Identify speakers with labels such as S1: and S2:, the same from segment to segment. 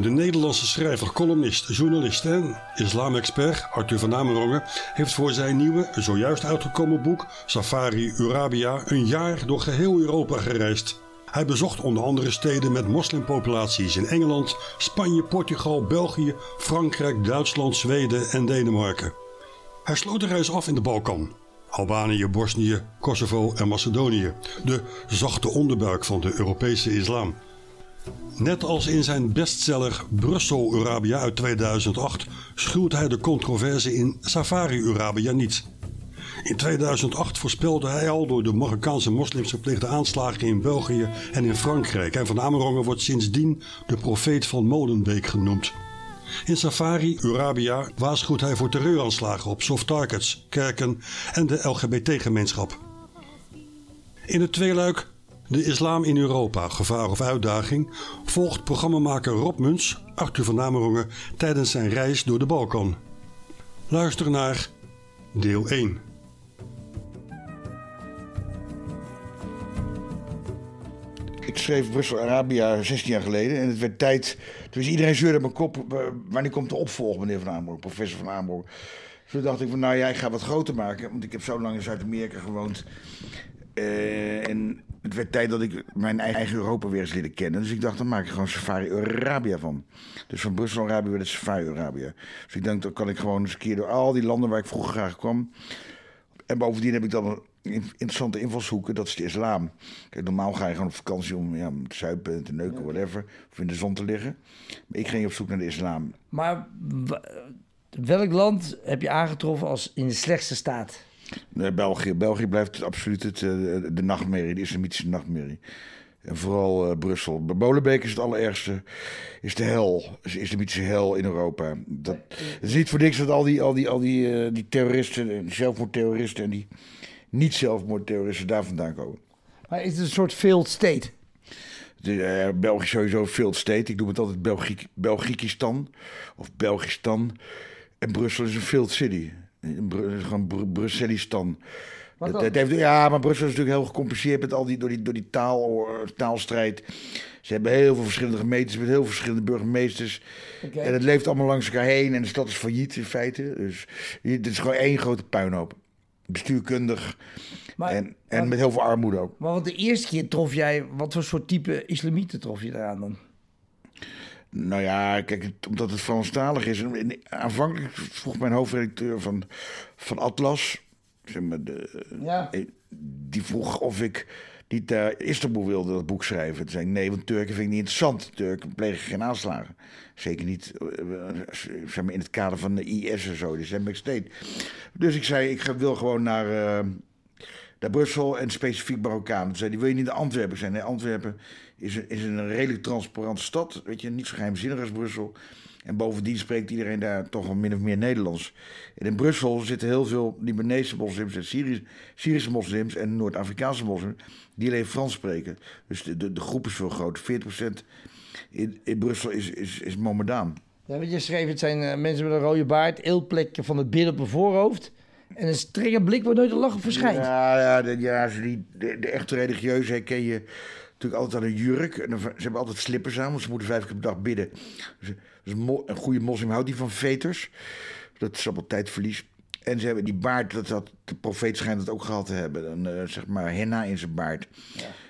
S1: De Nederlandse schrijver, columnist, journalist en islamexpert Arthur van Amerongen heeft voor zijn nieuwe, zojuist uitgekomen boek Safari Urabia een jaar door geheel Europa gereisd. Hij bezocht onder andere steden met moslimpopulaties in Engeland, Spanje, Portugal, België, Frankrijk, Duitsland, Zweden en Denemarken. Hij sloot de reis af in de Balkan. Albanië, Bosnië, Kosovo en Macedonië. De zachte onderbuik van de Europese islam. Net als in zijn bestseller Brussel Urabia uit 2008 schuwt hij de controverse in Safari Urabia niet. In 2008 voorspelde hij al door de Marokkaanse moslims gepleegde aanslagen in België en in Frankrijk. En Van Amerongen wordt sindsdien de profeet van Molenbeek genoemd. In Safari Urabia waarschuwt hij voor terreuraanslagen op soft targets, kerken en de LGBT-gemeenschap. In het tweeluik De islam in Europa, gevaar of uitdaging volgt programmamaker Rob Muns Arthur van Amerongen tijdens zijn reis door de Balkan. Luister naar deel 1.
S2: Ik schreef Brussel Arabia 16 jaar geleden en het werd tijd. Dus iedereen zeurde mijn kop. eh, Wanneer komt de opvolger, meneer Van Amerongen, professor Van Amerongen? Toen dacht ik van, nou ja, ik ga wat groter maken. Want ik heb zo lang in Zuid-Amerika gewoond. Eh, en het werd tijd dat ik mijn eigen Europa weer eens leerde kennen. Dus ik dacht, dan maak ik gewoon Safari Arabia van. Dus van Brussel Arabia werd het Safari Arabia. Dus ik denk, dan kan ik gewoon eens een keer door al die landen waar ik vroeger graag kwam. En bovendien heb ik dan een in- interessante invalshoeken, dat is de islam. Kijk, normaal ga je gewoon op vakantie om, ja, te zuipen en te neuken, whatever. Of in de zon te liggen. Maar ik ging op zoek naar de islam.
S3: Maar welk land heb je aangetroffen als in de slechtste staat?
S2: Nee, België. België blijft absoluut het, eh, de nachtmerrie, de islamitische nachtmerrie. En vooral eh, Brussel. Bij Molenbeek is het allerergste. Is de hel. Is de islamitische hel in Europa. Dat, het is niet voor niks dat al die, al die, al die, eh, die terroristen, en zelfmoordterroristen en die niet-zelfmoordterroristen daar vandaan komen.
S3: Maar is het een soort failed state?
S2: De, België is sowieso een failed state. Ik noem het altijd Belgiek, Belgikistan of Belgistan. En Brussel is een failed city. Bru- is gewoon Bru- Brusselistan.
S3: Wat
S2: Dat, heeft, ja, maar Brussel is natuurlijk heel gecompliceerd met al die, door die, door die taal, taalstrijd. Ze hebben heel veel verschillende gemeentes met heel veel verschillende burgemeesters. En het leeft allemaal langs elkaar heen en de stad is failliet in feite. Dus het is gewoon één grote puinhoop. Bestuurkundig
S3: Maar-
S2: en, en
S3: maar-
S2: met heel veel armoede ook.
S3: Maar want de eerste keer trof jij, wat voor soort type islamieten trof je eraan dan?
S2: Nou ja, kijk, omdat het Franstalig is. Aanvankelijk vroeg mijn hoofdredacteur van, van Atlas, zeg maar de,
S3: Ja.
S2: eh, die vroeg of ik niet naar Istanbul wilde dat boek schrijven. Toen zei ik nee, want Turken vind ik niet interessant. Turken plegen geen aanslagen. Zeker niet eh, eh, zeg maar in het kader van de IS en zo, de Islamic State. Dus ik zei, ik wil gewoon naar, naar Brussel en specifiek Marokkaan. Zei hij, wil je niet naar Antwerpen? Nee, Antwerpen is een, is een redelijk transparante stad. Weet je, niet zo geheimzinnig als Brussel. En bovendien spreekt iedereen daar toch wel min of meer Nederlands. En in Brussel zitten heel veel Libanese moslims en Syrië- Syrische moslims en Noord-Afrikaanse moslims die alleen Frans spreken. Dus de, de, de groep is veel groter. 40% in, in Brussel is, is, is.
S3: Ja, je schreef, het zijn eh, mensen met een rode baard, eelplekje van het binnen op een voorhoofd. En een strenge blik waar nooit een lach op verschijnt.
S2: Ja, ja, de, ja ze die, de, de echte religieuzen herken je natuurlijk altijd aan een jurk. En dan- ze hebben altijd slippers aan, want ze moeten vijf keer per dag bidden. Dus, dus een, mo- een goede moslim houdt niet van veters. Dat is allemaal tijdverlies. En ze hebben die baard, dat, dat, de profeet schijnt het ook gehad te hebben. Dan, eh, zeg maar henna in zijn baard.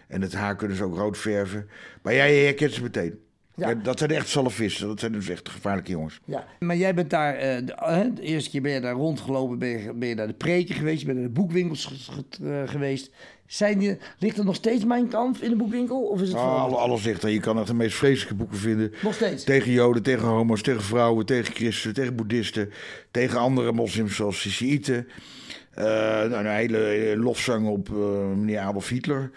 S2: En het haar kunnen ze ook rood verven. Maar jij herkent ze meteen.
S3: Ja.
S2: Ja, dat zijn echt salafisten. Dat zijn dus echt gevaarlijke jongens.
S3: Ja, maar jij bent daar, eh, de, eh, de eerste keer ben je daar rondgelopen, ben je, ben je naar de preken geweest, je bent naar de boekwinkels ge- ge- eh, geweest. Zijn die, ligt er nog steeds mijn kamp in de boekwinkel? Of is het
S2: Ah, alles ligt er. Je kan echt de meest vreselijke boeken vinden.
S3: Nog steeds?
S2: Tegen joden, tegen homo's, tegen vrouwen, tegen christenen, tegen boeddhisten. Tegen andere moslims zoals Sisiïten. Eh, nou, een hele, hele lofzang op eh, meneer Adolf Hitler.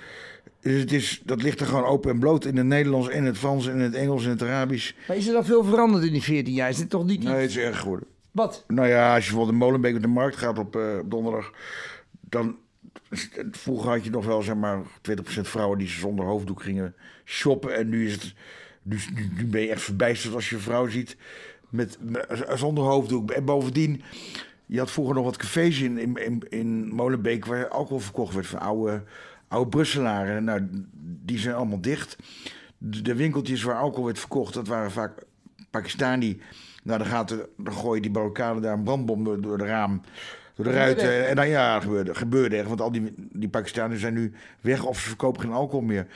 S2: Dus het is, dat ligt er gewoon open en bloot in het Nederlands en het Frans en het Engels en het Arabisch.
S3: Maar is er dan veel veranderd in die 14 jaar? Is dit toch niet...
S2: Nee, het is erg geworden.
S3: Wat?
S2: Nou ja, als je bijvoorbeeld in Molenbeek op de markt gaat op eh, op donderdag, dan vroeger had je nog wel zeg maar 20% vrouwen die zonder hoofddoek gingen shoppen en nu is het nu, nu, ben je echt verbijsterd als je een vrouw ziet met, met zonder hoofddoek en bovendien je had vroeger nog wat cafés in, in, in, in Molenbeek waar alcohol verkocht werd van oude, oude Brusselaren. Nou, die zijn allemaal dicht. De, de winkeltjes waar alcohol werd verkocht, dat waren vaak Pakistani. Nou, dan, gaat er, dan gooien die Marokkanen daar een brandbom door, door de raam. Door de ruiten. En dan ja, gebeurde, gebeurde echt. Want al die, die Pakistanen zijn nu weg of ze verkopen geen alcohol meer.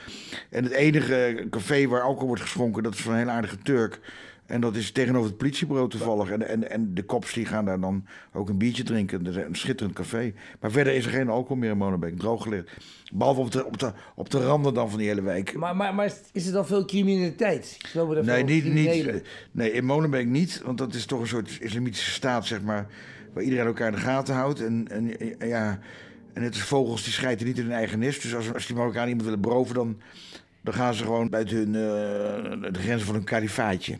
S2: En het enige café waar alcohol wordt geschonken, dat is van een heel aardige Turk. En dat is tegenover het politiebureau toevallig. En, en, en de kops die gaan daar dan ook een biertje drinken. Dat is een schitterend café. Maar verder is er geen alcohol meer in Molenbeek. Drooggelegd. Behalve op de, op, de, op de randen dan van die hele wijk.
S3: Maar, maar, maar is er dan veel criminaliteit?
S2: Nee, niet, niet, nee, in Molenbeek niet. Want dat is toch een soort islamitische staat, zeg maar. Waar iedereen elkaar in de gaten houdt. En, en, ja, en het is vogels die schijten niet in hun eigen nest. Dus als, als die Marokkanen iemand willen beroven, dan, dan gaan ze gewoon buiten hun, eh, de grenzen van hun kalifaatje.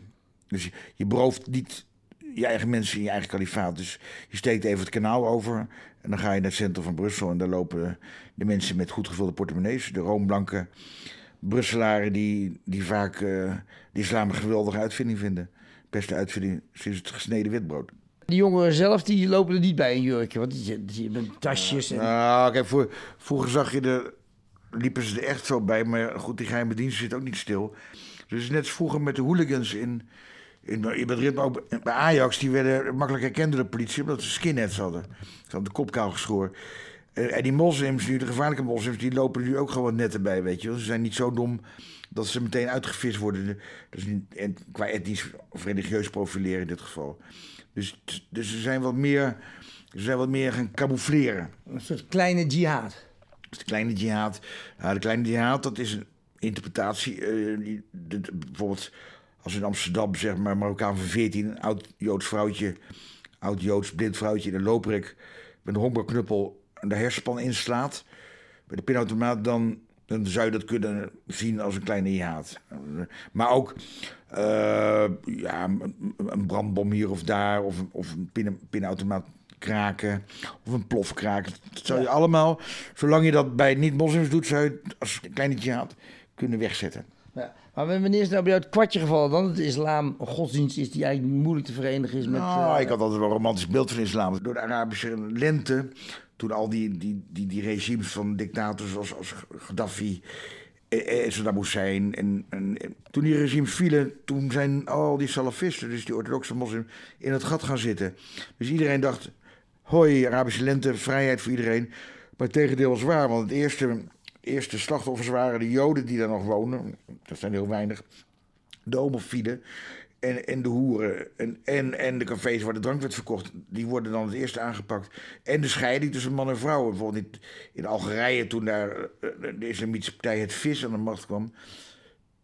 S2: Dus je, je berooft niet je eigen mensen in je eigen kalifaat. Dus je steekt even het kanaal over. En dan ga je naar het centrum van Brussel. En daar lopen de mensen met goed gevulde portemonnees. De roomblanke Brusselaren die, die vaak eh, de islam een geweldige uitvinding vinden. Beste uitvinding sinds het gesneden witbrood.
S3: Die jongeren zelf, die lopen er niet bij een jurkje. Want die, die, die hebben tasjes en...
S2: Nou, kijk, voor, vroeger zag je er, liepen ze er echt zo bij. Maar goed, die geheime dienst zit ook niet stil. Dus net als vroeger met de hooligans in, in, Madrid, maar ook bij Ajax. Die werden makkelijk herkend door de politie, omdat ze skinheads hadden. Ze hadden de kop kaal geschoren. En, en die moslims, nu de gevaarlijke moslims, die lopen nu ook gewoon wat netten bij, weet je wel. Ze zijn niet zo dom dat ze meteen uitgevist worden. Dat is niet, en qua etnisch of religieus profileren in dit geval. Dus, dus ze zijn wat meer... Ze zijn wat meer gaan camoufleren.
S3: Een soort kleine jihad.
S2: Dus de kleine jihad. Nou, de kleine jihad, dat is een interpretatie. eh, die- de- bijvoorbeeld als in Amsterdam, zeg maar, Marokkaan van 14, een oud Joods vrouwtje, oud Joods blind vrouwtje in een looprek met een honkbalknuppel en de hersenspan inslaat. Bij de pinautomaat dan, dan zou je dat kunnen zien als een kleine jihad. Maar ook eh, ja, een- brandbom hier of daar, of, een- of een pin- pinautomaat kraken, of een plof kraken. Dat zou je allemaal, zolang je dat bij niet-moslims doet, zou je het als een kleine jihad kunnen wegzetten.
S3: Ja. Maar wanneer is nou bij jou het kwartje gevallen dan? Dat de islam een godsdienst is die eigenlijk moeilijk te verenigen is met...
S2: Nou,
S3: eh,
S2: ik had altijd wel een romantisch beeld van islam. Door de Arabische lente, toen al die, die, die, die regimes van dictators als, als Gaddafi eh, eh, Saddam Hussein. En, en, en toen die regimes vielen, toen zijn al die salafisten, dus die orthodoxe moslims, in het gat gaan zitten. Dus iedereen dacht, hoi, Arabische lente, vrijheid voor iedereen. Maar het tegendeel was waar, want het eerste, eerste slachtoffers waren de Joden die daar nog wonen. Dat zijn heel weinig. De homofielen en, en de hoeren en, en, en de cafés waar de drank werd verkocht, die worden dan het eerste aangepakt. En de scheiding tussen man en vrouw. Bijvoorbeeld in, in Algerije, toen daar eh, de islamitische partij het vis aan de macht kwam.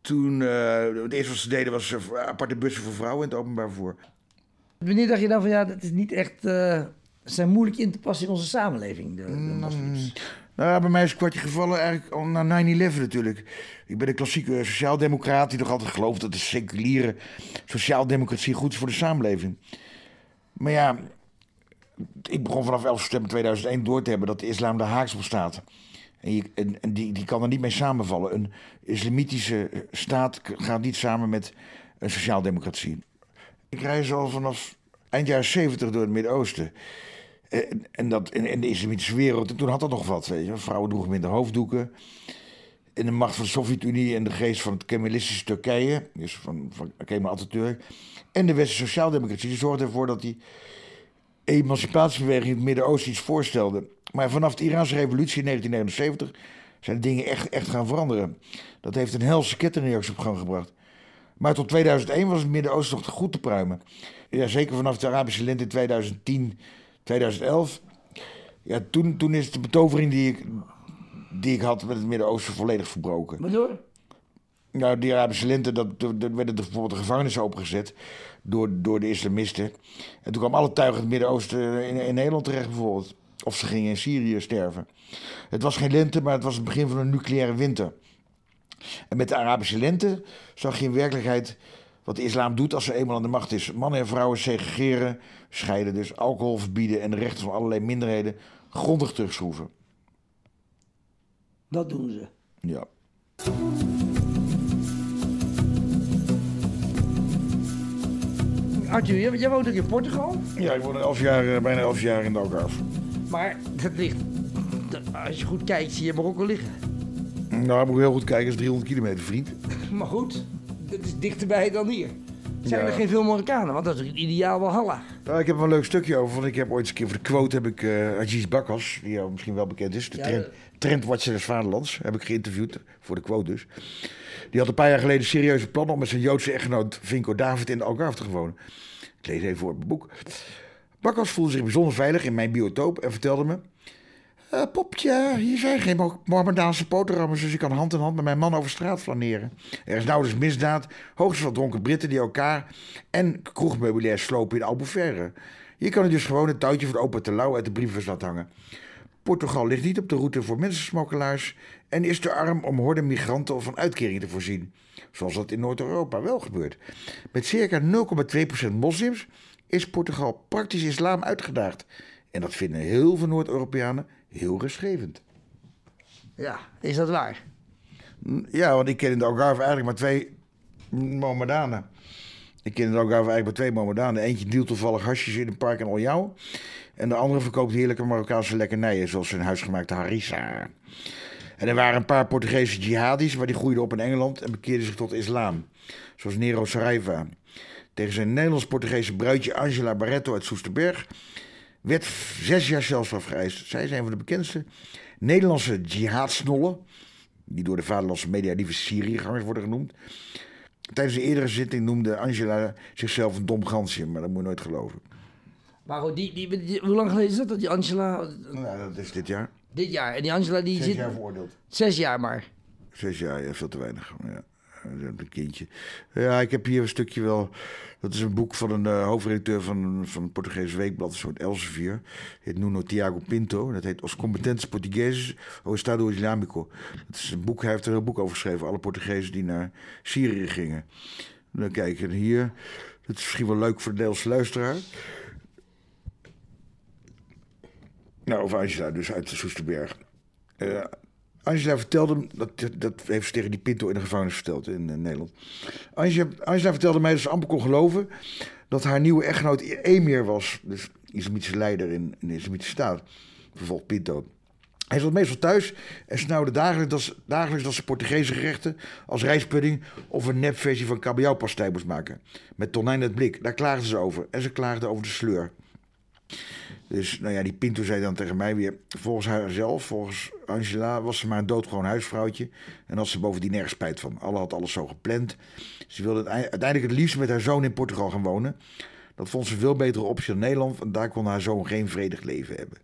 S2: Toen, eh, het eerste wat ze deden was eh, aparte bussen voor vrouwen in het openbaar vervoer.
S3: Wanneer dacht je dan van ja, dat is niet echt... ze zijn moeilijk in te passen in onze samenleving, de, de
S2: Mm. Nou, bij mij is het kwartje gevallen eigenlijk al na 9-11 natuurlijk. Ik ben een klassieke sociaaldemocraat die nog altijd gelooft dat de seculiere sociaaldemocratie goed is voor de samenleving. Maar ja, ik begon vanaf 11 september 2001 door te hebben dat de islam daar haaks op staat. En, die, die kan er niet mee samenvallen. Een islamitische staat gaat niet samen met een sociaaldemocratie. Ik reis al vanaf eind jaren 70 door het Midden-Oosten. En, en dat in, in de islamitische wereld, en toen had dat nog wat, weet je. Vrouwen droegen minder hoofddoeken. In de macht van de Sovjet-Unie en de geest van het Kemalistische Turkije, dus van, Kemal Atatürk, en de westerse sociaaldemocratie, die zorgden ervoor dat die emancipatiebeweging in het Midden-Oosten iets voorstelde. Maar vanaf de Iraanse revolutie in 1979 zijn dingen echt, echt gaan veranderen. Dat heeft een helse kettingreactie op gang gebracht. Maar tot 2001 was het Midden-Oosten nog goed te pruimen. Ja, zeker vanaf de Arabische lente in 2010, 2011. Ja, toen, toen is de betovering die ik, die ik had met het Midden-Oosten volledig verbroken.
S3: Waardoor?
S2: Nou, die Arabische lente, dat, dat werden er bijvoorbeeld de gevangenissen opengezet door, door de islamisten. En toen kwam alle tuigen in het Midden-Oosten in, in Nederland terecht bijvoorbeeld. Of ze gingen in Syrië sterven. Het was geen lente, maar het was het begin van een nucleaire winter. En met de Arabische lente zag je in werkelijkheid wat de islam doet als ze eenmaal aan de macht is. Mannen en vrouwen segregeren, scheiden dus, alcohol verbieden en de rechten van allerlei minderheden grondig terugschroeven.
S3: Dat doen ze.
S2: Ja.
S3: Arthur, jij, jij woont ook in Portugal.
S2: Ja, ik woon elf jaar, eh, bijna elf jaar in de Algarve.
S3: Maar dat ligt... Als je goed kijkt, zie je Marokko liggen.
S2: Nou, moet ik heel goed kijken, is 300 kilometer, vriend.
S3: Maar goed, dat is dichterbij dan hier. Zijn
S2: Ja.
S3: er geen veel Marokkanen? Want dat is ideaal Walhalla.
S2: Nou, ik heb er een leuk stukje over, want ik heb ooit eens een keer voor de quote heb ik eh Aziz Bakkas, die jou misschien wel bekend is, de
S3: Ja,
S2: trend, trendwatcher des vaderlands, heb ik geïnterviewd voor de quote dus. Die had een paar jaar geleden serieuze plannen om met zijn Joodse echtgenoot Vinko David in de Algarve te wonen. Ik lees even voor het boek. Bakkas voelde zich bijzonder veilig in mijn biotoop en vertelde me... "Eh, popje, hier zijn geen Mo- Mohammedaanse poterhammers, dus ik kan hand in hand met mijn man over straat flaneren. Er is nauwelijks misdaad, hoogstens wat dronken Britten die elkaar en kroegmeubilair slopen in Albufeire. Hier kan je dus gewoon het touwtje van opa te lauw uit de brievenbus hangen. Portugal ligt niet op de route voor mensensmokkelaars en is te arm om horde migranten van uitkeringen te voorzien. Zoals dat in Noord-Europa wel gebeurt. Met circa 0,2% moslims is Portugal praktisch islam uitgedaagd. En dat vinden heel veel Noord-Europeanen heel rustgevend.
S3: Ja, is dat waar?
S2: Ja, want ik ken in de Algarve eigenlijk maar twee Mohammedanen. Ik ken in de Algarve eigenlijk maar twee Mohammedanen. Eentje dealt toevallig hasjes in een park in Aljouw. En de andere verkoopt heerlijke Marokkaanse lekkernijen, zoals zijn huisgemaakte harissa. En er waren een paar Portugese jihadis, maar die groeiden op in Engeland en bekeerden zich tot islam. Zoals Nero Saraiva. Tegen zijn Nederlands-Portugese bruidje Angela Barreto uit Soesterberg werd zes jaar celstraf geëist. Zij een van de bekendste Nederlandse jihadsnollen, die door de vaderlandse media lieve Syriëgangers worden genoemd. Tijdens de eerdere zitting noemde Angela zichzelf een dom gansje, maar dat moet je nooit geloven.
S3: Maar goed, die, die, die- hoe lang geleden is dat? Dat die Angela...
S2: Nou, dat is dit jaar.
S3: Dit jaar. En die Angela die
S2: Zes
S3: zit...
S2: jaar veroordeeld.
S3: Zes jaar maar.
S2: Zes jaar, ja, veel te weinig. Ja, een kindje. Ja, ik heb hier een stukje wel. Dat is een boek van een eh, hoofdredacteur van, van het Portugese weekblad, een soort Elsevier. Heet Nuno Tiago Pinto. Dat heet Os Competentes Portugueses o Estado Islamico. Dat is een boek, hij heeft er een boek over geschreven. Alle Portugezen die naar Syrië gingen. Dan kijk, en hier. Dat is misschien wel leuk voor de Nederlandse luisteraar. Nou, over Angela, dus uit de Soesterberg. Eh, Angela vertelde, dat, dat heeft ze tegen die Pinto in de gevangenis verteld in, eh, Nederland. Angela, Angela vertelde mij dat ze amper kon geloven dat haar nieuwe echtgenoot Emir was. Dus islamitische leider in, in de islamitische staat. Vervolgt Pinto. Hij zat meestal thuis en snauwde dagelijks dat, ze, dagelijks dat ze Portugese gerechten als rijstpudding of een nepversie van kabeljauwpastei moest maken. Met tonijn het blik, daar klaagden ze over. En ze klaagden over de sleur. Dus nou ja, die Pinto zei dan tegen mij weer... volgens haarzelf, volgens Angela, was ze maar een doodgewoon huisvrouwtje... en had ze bovendien nergens spijt van. Alle had alles zo gepland. Ze wilde uiteindelijk het liefst met haar zoon in Portugal gaan wonen. Dat vond ze veel betere optie dan Nederland... want daar kon haar zoon geen vredig leven hebben.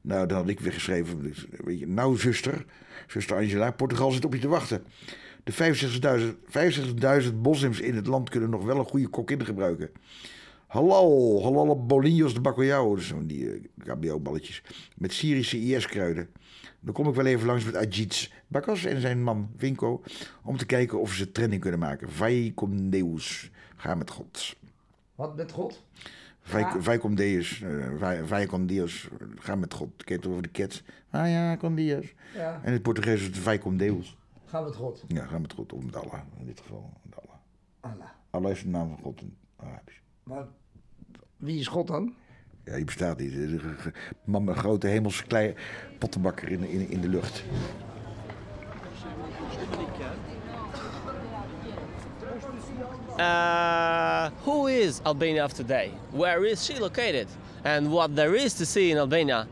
S2: Nou, dan had ik weer geschreven... dus, Weet je, nou zuster, zuster Angela, Portugal zit op je te wachten. De 65.000 65.000 moslims in het land kunnen nog wel een goede kokkin gebruiken... Halal, halal bolinhos de bacalhau, dus zo'n die uh, balletjes met Syrische IS-kruiden. Dan kom ik wel even langs met Ajiz Bakas en zijn man Vinko om te kijken of ze trending kunnen maken. Vai com Deus, ga met God.
S3: Wat met God?
S2: Vai,
S3: Ja.
S2: vai com Deus, eh, vai, vai com Deus, ga met God. Kijk over de cats. Ah ja, com Deus.
S3: Ja.
S2: En het Portugees is het vai com Deus.
S3: Ga met God.
S2: Ja, ga met God, of met Allah in dit geval. Met Allah.
S3: Allah.
S2: Allah is de naam van God in Arabisch.
S3: Maar wie is God dan?
S2: Ja, die bestaat niet. Man met een grote hemelse klei pottenbakker in, in, in de lucht.
S4: Uh, who is Albania of today? Where is she located? And what there is to see in Albania?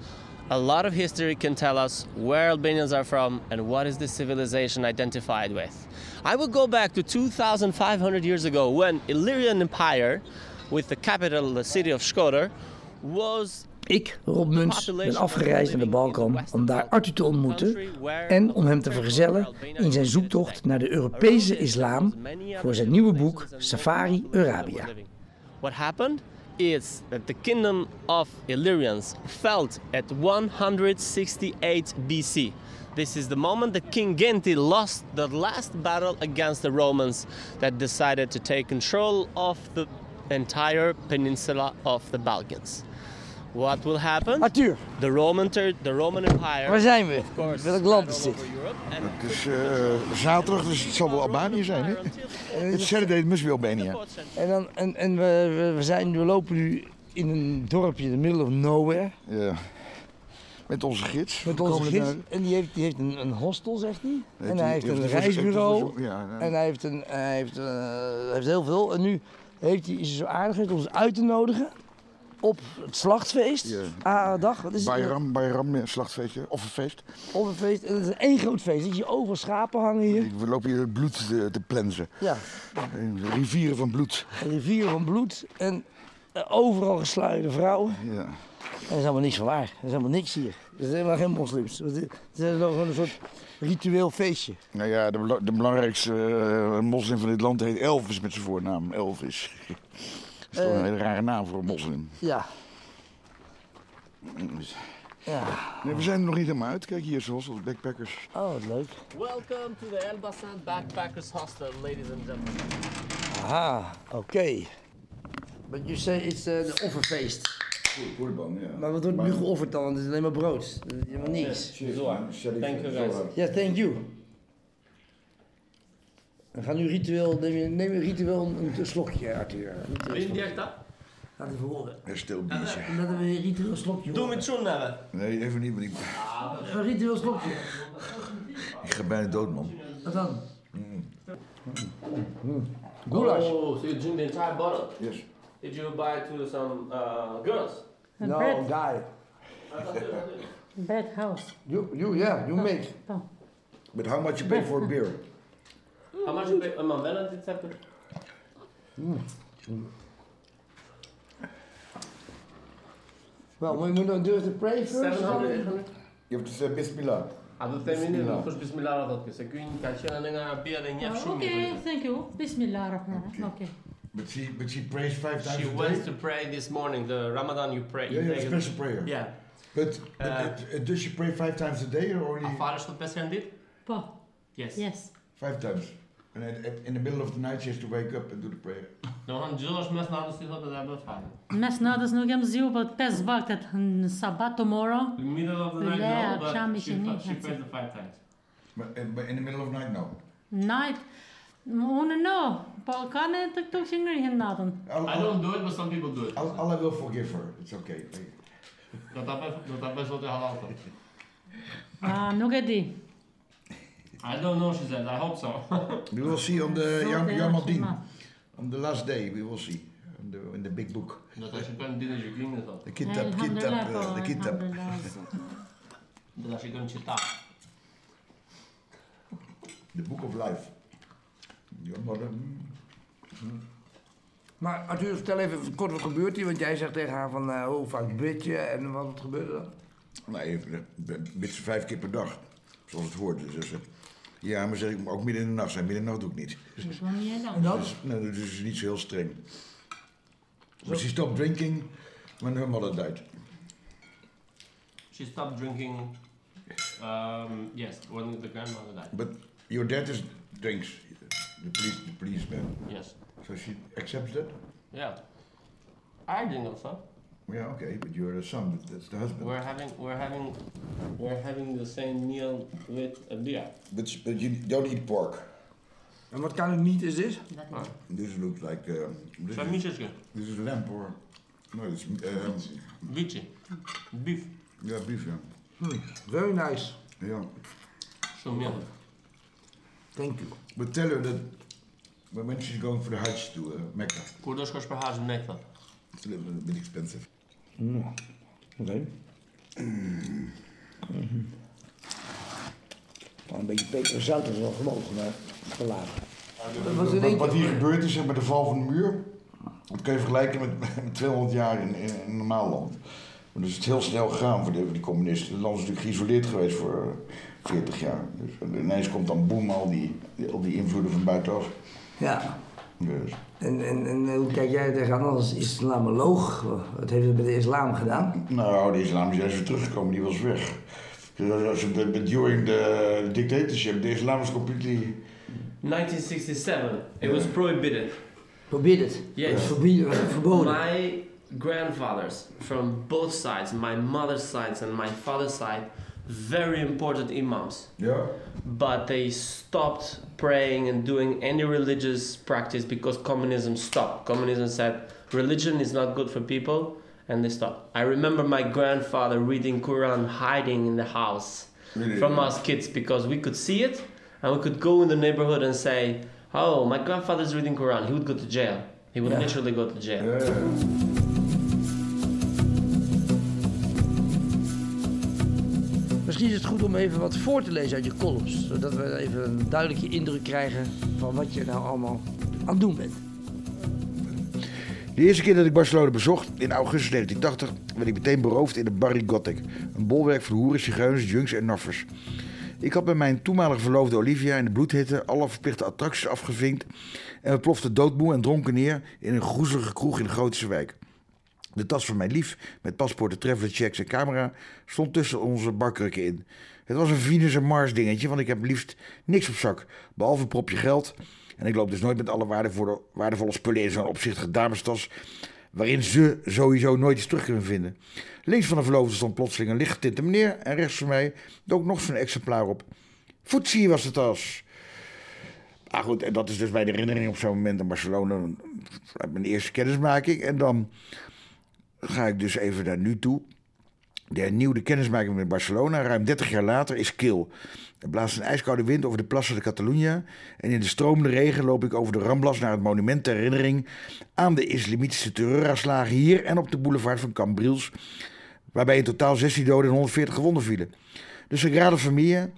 S4: A lot of history can tell us where Albanians are from and what is the civilization identified with. I would go back to 2,500 years ago when Illyrian Empire, with the capital, the city of Shkodër, was
S3: Ik, Rob Muns, ben afgereisd naar de Balkan om daar Arthur te ontmoeten en om hem te vergezellen in zijn zoektocht naar de Europese islam voor zijn nieuwe boek Safari Arabia.
S4: What happened is that the kingdom of Illyrians fell at 168 BC. This is the moment that King Genti lost the last battle against the Romans that decided to take control of the entire peninsula of the Balkans. What will happen?
S3: Arthur,
S4: The Roman, ter- the Roman Empire.
S3: waar zijn we?
S4: of course,
S3: Welk land is dit?
S4: over Europe and
S2: Het is eh, zaterdag, dus het zal wel Albanië zijn, hè? Het is Saturday, het must be Albania.
S3: En, dan, en, en we, we, we, zijn, we lopen nu in een dorpje in the middle of nowhere.
S2: Ja. Met onze gids.
S3: Met onze gids. En die heeft, die heeft een, een hostel, zegt hij. en hij heeft, een reisbureau. Ja, En hij heeft, een, hij heeft, uh, heeft heel veel. En nu heeft hij, is hij zo aardig om ons uit te nodigen op het slachtfeest. Ja. Ah, dag. Wat is
S2: Bayram, het? Bayram, slachtfeestje, offerfeest.
S3: Offerfeest. En het is één groot feest. Dat je over schapen hangen hier.
S2: We lopen hier bloed te, te plensen.
S3: Ja.
S2: Rivieren van bloed.
S3: Rivieren van bloed. En uh, overal gesluierde vrouwen.
S2: Ja.
S3: En dat is allemaal niks van waar. Er is helemaal niks hier. Er zijn helemaal geen moslims. Het is nog een soort ritueel feestje.
S2: Nou ja, de, de belangrijkste uh, moslim van dit land heet Elvis met zijn voornaam. Elvis. Dat is toch een hele rare naam voor een moslim.
S3: Ja.
S2: Ja. Nee, we zijn er nog niet helemaal uit. Kijk hier, zoals als backpackers.
S3: Oh, wat leuk.
S4: Welcome to the Elbasan Backpackers Hostel, ladies and gentlemen.
S3: Aha, oké. Okay. But you say it's de offerfeest.
S2: Koerban, ja.
S3: Maar wat wordt nu geofferd dan? Het is alleen maar brood. Helemaal niks.
S4: Thank you guys.
S3: Ja, thank you. We gaan nu ritueel, neem je, neem je ritueel een, een slokje, Arthur.
S4: Wil je echt dat?
S3: Laat even horen.
S2: Een stil biertje.
S3: Laten we een ritueel slokje
S4: Doe met zo'n hebben.
S2: Nee, even niet, maar ik...
S3: Een ritueel slokje.
S2: Ik ga bijna dood, man.
S3: Wat dan?
S2: Mm.
S3: Mm. Goulash.
S4: Oh, so you drink the entire bottle?
S2: Yes.
S4: Did you buy to some uh, girls?
S3: No,
S5: bread.
S3: guy.
S5: Bad house.
S3: You, you, yeah, you make.
S5: Oh.
S2: But how much you pay for a beer?
S4: How much you pay? Uh, man, when did it
S3: Well, we moet dan do the pray first.
S4: 700,
S2: You have to say Bismillah.
S4: A do të themi ne kush bismillah ra thotë se ky ka qenë në Arabia dhe njeh
S5: Oh,
S4: shumë.
S5: okay, thank you. Bismillah ar-Rahman. Okay.
S2: But she, but she prays five times
S4: She
S2: a day.
S4: went to pray this morning. The Ramadan you pray.
S2: Yeah,
S4: you
S2: yeah,
S4: pray-
S2: special prayer.
S4: Yeah.
S2: But, but
S4: Uh,
S2: uh, does she pray five times a day or only
S4: A falësh tot 5 herë në ditë?
S5: Po.
S4: Yes.
S5: Yes.
S2: five times? And at, at, in the middle of the night she has to wake up and do the prayer.
S4: Domethënë gjithë është mes natës si thotë dhe apo fal.
S5: Mes natës nuk jam zgju, po pesë vaktet në sabat tomorrow.
S4: Middle of the night no, but she, she prays the five times.
S2: But, but in the middle of the night, no.
S5: Night. Unë no, po ka në të këtu që ngrihen natën.
S2: I'll,
S4: I don't do it, but some people do it.
S2: I'll, Allah will forgive her. It's okay.
S4: Bëj, do ta bëj zotë halal.
S5: Ah, nuk e di.
S4: I don't know, she said. I hope so.
S2: We will see on the Yom, Yom. On the last day, we will see. In the, in the big book.
S4: Do ta shikojmë ditën e gjykimit thotë.
S2: The kitab,
S5: Elhamdulillah,
S2: kitab, kitab.
S5: elhamdulillah, zot.
S4: Do ta shikojmë qita.
S2: The book of life. Your mother.
S3: Maar Arthur, vertel even kort wat gebeurt hier. Want jij zegt tegen haar van uh, hoe vaak bid je en wat gebeurt er dan?
S2: Nee, bid ze vijf keer per dag. Zoals het hoort. Dus, dus, ja, maar zeg ik ook midden in de nacht zijn. Midden in de nacht doe ik niet.
S5: Dat is wel niet
S3: En
S5: lang.
S2: Dus, nee, dus is niet zo heel streng. But she stopped drinking when her mother died.
S4: She stopped drinking. Um, yes, when the grandmother died.
S2: But your dad is drinks. The police, the policeman.
S4: Yes.
S2: So she accepts that?
S4: Yeah. I drink also.
S2: Yeah, okay, but you're the son, that's the husband.
S4: We're having we're having we're having the same meal with a beer.
S2: But, but you don't eat pork.
S3: And what kind of meat is this?
S5: Dat is-
S2: This looks like uh, this,
S4: Zijn
S2: is,
S4: miesjesje.
S2: this is lamb or no, it's um,
S4: Bietje. Beef.
S2: yeah, beef. Yeah,
S3: Hmm, very nice.
S2: yeah.
S4: Shumë mirë.
S3: Thank you.
S2: But tell her that when when she's going for the Hajj to uh, Mecca,
S4: Kur do shkosh për hajj në Mekë?
S2: it's a little bit expensive.
S3: Oké. Een beetje peper en zout is wel gemogen, maar gelaten. Was in één
S2: Wat, wat
S3: keer-
S2: hier gebeurd is zeg, met de val van de muur, dat kun je vergelijken met, met 200 jaar in, in, in een normaal land. Maar dus is het heel snel gegaan voor de, voor die communisten. Het land is natuurlijk geïsoleerd geweest voor eh, 40 jaar. Dus ineens komt dan boem al die, al die invloeden van buitenaf.
S3: Ja.
S2: Dus,
S3: En, en, en hoe kijk jij er tegenaan als islamoloog? Wat heeft het met de islam gedaan?
S2: nou, de islam is juist weer teruggekomen, die was weg. Dus de- de- during the dictatorship, the islam was completely...
S4: 1967. It was prohibited.
S3: Het.
S4: Yes.
S3: Het verboden.
S4: My grandfathers from both sides, my mother's side and my father's side, very important imams.
S2: Ja.
S4: But they stopped praying and doing any religious practice because communism stopped. Communism said religion is not good for people and they stopped. I remember my grandfather reading Quran hiding in the house really? from us kids because we could see it and we could go in the neighborhood and say, "Oh, my grandfather's reading Quran." He would go to jail. He would yeah. literally go to jail. Yeah.
S3: Is het goed om even wat voor te lezen uit je columns, zodat we even een duidelijke indruk krijgen van wat je nou allemaal aan het doen bent.
S2: De eerste keer dat ik Barcelona bezocht, in augustus 1980, werd ik meteen beroofd in de Barry Gothic. Een bolwerk van hoeren, zigeuners, junks en noffers. Ik had met mijn toenmalige verloofde Olivia in de bloedhitte alle verplichte attracties afgevinkt. En we ploften doodmoe en dronken neer in een groezelige kroeg in de Grootse wijk. De tas van mijn lief, met paspoorten, traveler checks en camera, stond tussen onze barkrukken in. Het was een Venus en Mars dingetje, want ik heb liefst niks op zak, behalve een propje geld en ik loop dus nooit met alle waardevolle, spullen in zo'n opzichtige damestas. Waarin ze sowieso nooit iets terug kunnen vinden. Links van de verloofde stond plotseling een lichtgetinte meneer. En rechts van mij dook nog zo'n exemplaar op. Footsie was de tas. Ah goed, en dat is dus bij de herinnering op zo'n moment in Barcelona. Mijn eerste kennismaking. En dan ga ik dus even daar nu toe. De hernieuwde kennismaking met Barcelona, ruim 30 jaar later, is kil. Er blaast een ijskoude wind over de plassen de Catalunya. En in de stromende regen loop ik over de Ramblas naar het monument ter herinnering aan de islamitische terreuraanslagen hier en op de boulevard van Cambrils. Waarbij in totaal 16 doden en 140 gewonden vielen. De Sagrada Familia,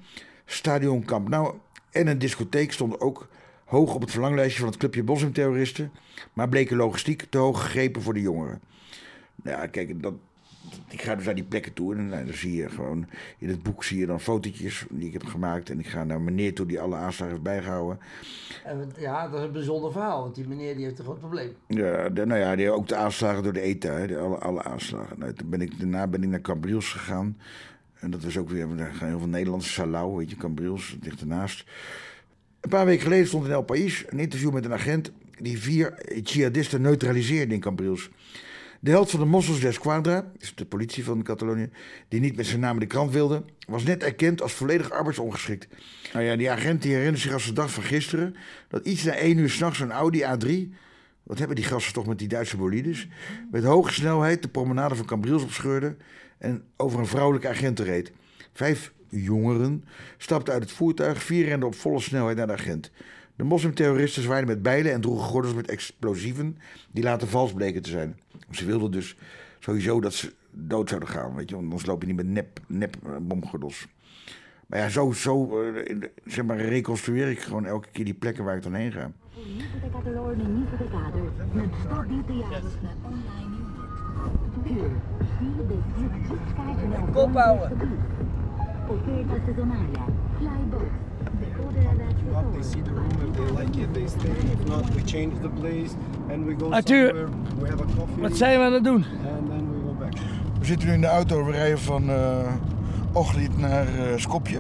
S2: Stadion Camp Nou en een discotheek stonden ook hoog op het verlanglijstje van het clubje moslimterroristen. Maar bleken logistiek te hoog gegrepen voor de jongeren. Nou ja, kijk, dat, ik ga dus naar die plekken toe en nou, dan zie je gewoon... In het boek zie je dan fotootjes die ik heb gemaakt. En ik ga naar meneer toe die alle aanslagen heeft bijgehouden.
S3: En, ja, dat is een bijzonder verhaal, want die meneer die heeft een groot probleem.
S2: Ja, de, nou ja, die, ook de aanslagen door de ETA, de, alle, alle aanslagen. Nou, ben ik, daarna ben ik naar Cambriels gegaan. En dat was ook weer, daar gaan heel veel Nederlandse Salau, weet je, Cambriels, ligt ernaast. Een paar weken geleden stond in El País een interview met een agent die vier jihadisten neutraliseerde in Cambriels. De held van de Mossos de Esquadra, is de politie van Catalonië, die niet met zijn naam in de krant wilde, was net erkend als volledig arbeidsongeschikt. Nou ja, die agent die herinnert zich als de dag van gisteren dat iets na één uur s'nachts een Audi A3, wat hebben die gasten toch met die Duitse bolides, met hoge snelheid de promenade van Cambriels opscheurde en over een vrouwelijke agent reed. Vijf jongeren stapten uit het voertuig, vier renden op volle snelheid naar de agent. De moslimterroristen zwaaiden met bijlen en droegen gordels met explosieven die later vals bleken te zijn. Ze wilden dus sowieso dat ze dood zouden gaan, weet je, want anders loop je niet met nep, nep uh, bomgordels. Maar ja, zo, zo uh, zeg maar, reconstrueer ik gewoon elke keer die plekken waar ik dan heen ga.
S3: Kop houden! They see the room, if they like it, they stay. If not, we change the place and we go Arthur, somewhere. We have a coffee. Wat zijn we aan het doen? And then we go back.
S2: We zitten nu in de auto, we rijden van uh, Ochlied naar uh, Skopje.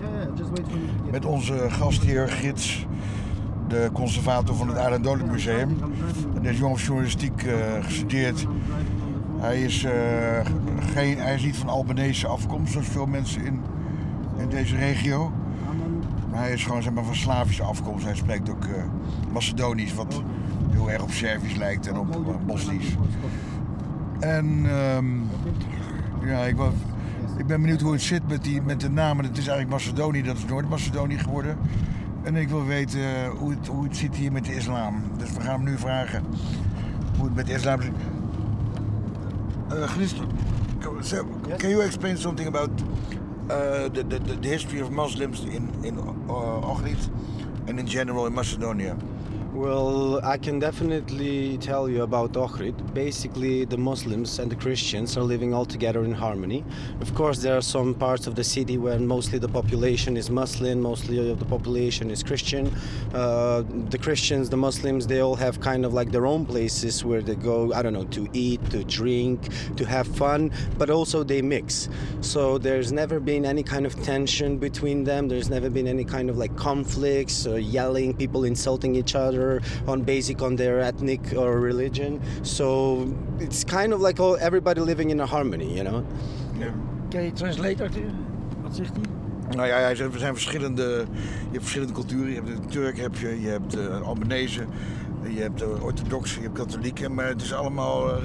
S3: Yeah, yeah, just wait for me.
S2: Met onze gastheer, gids, de conservator van het Aarden Dodelijk Museum. Deze jongen heeft journalistiek uh, gestudeerd. Hij is, uh, geen, hij is niet van Albanese afkomst, zoals veel mensen in, in deze regio. Maar hij is gewoon zeg maar, van Slavische afkomst. Hij spreekt ook uh, Macedonisch, wat heel erg op Servisch lijkt en op uh, Bosnisch. En um, ja, ik, was, ik ben benieuwd hoe het zit met, die, met de namen. Het is eigenlijk Macedonië, dat is Noord-Macedonië geworden. En ik wil weten uh, hoe, het, hoe het zit hier met de islam. Dus we gaan hem nu vragen hoe het met de islam zit. Uh, Christen, can you explain something about the, the, the history of Muslims in in uh, Ohrid and in general in Macedonia?
S6: Well, I can definitely tell you about Ohrid. Basically, the Muslims and the Christians are living all together in harmony. Of course, there are some parts of the city where mostly the population is Muslim, mostly of the population is Christian. Uh, the Christians, the Muslims, they all have kind of like their own places where they go, I don't know, to eat, to drink, to have fun, but also they mix. So there's never been any kind of tension between them. There's never been any kind of like conflicts or yelling, people insulting each other on basic on their ethnic or religion. So it's kind of like all, everybody living in a harmony, you know.
S3: Yeah. Can you translate Arthur? Wat zegt hij?
S2: Nou ja, er zijn verschillende, je hebt verschillende culturen. Je hebt de Turk, heb je, je hebt de Albanese. Je hebt orthodoxe, je hebt katholieken, maar het is allemaal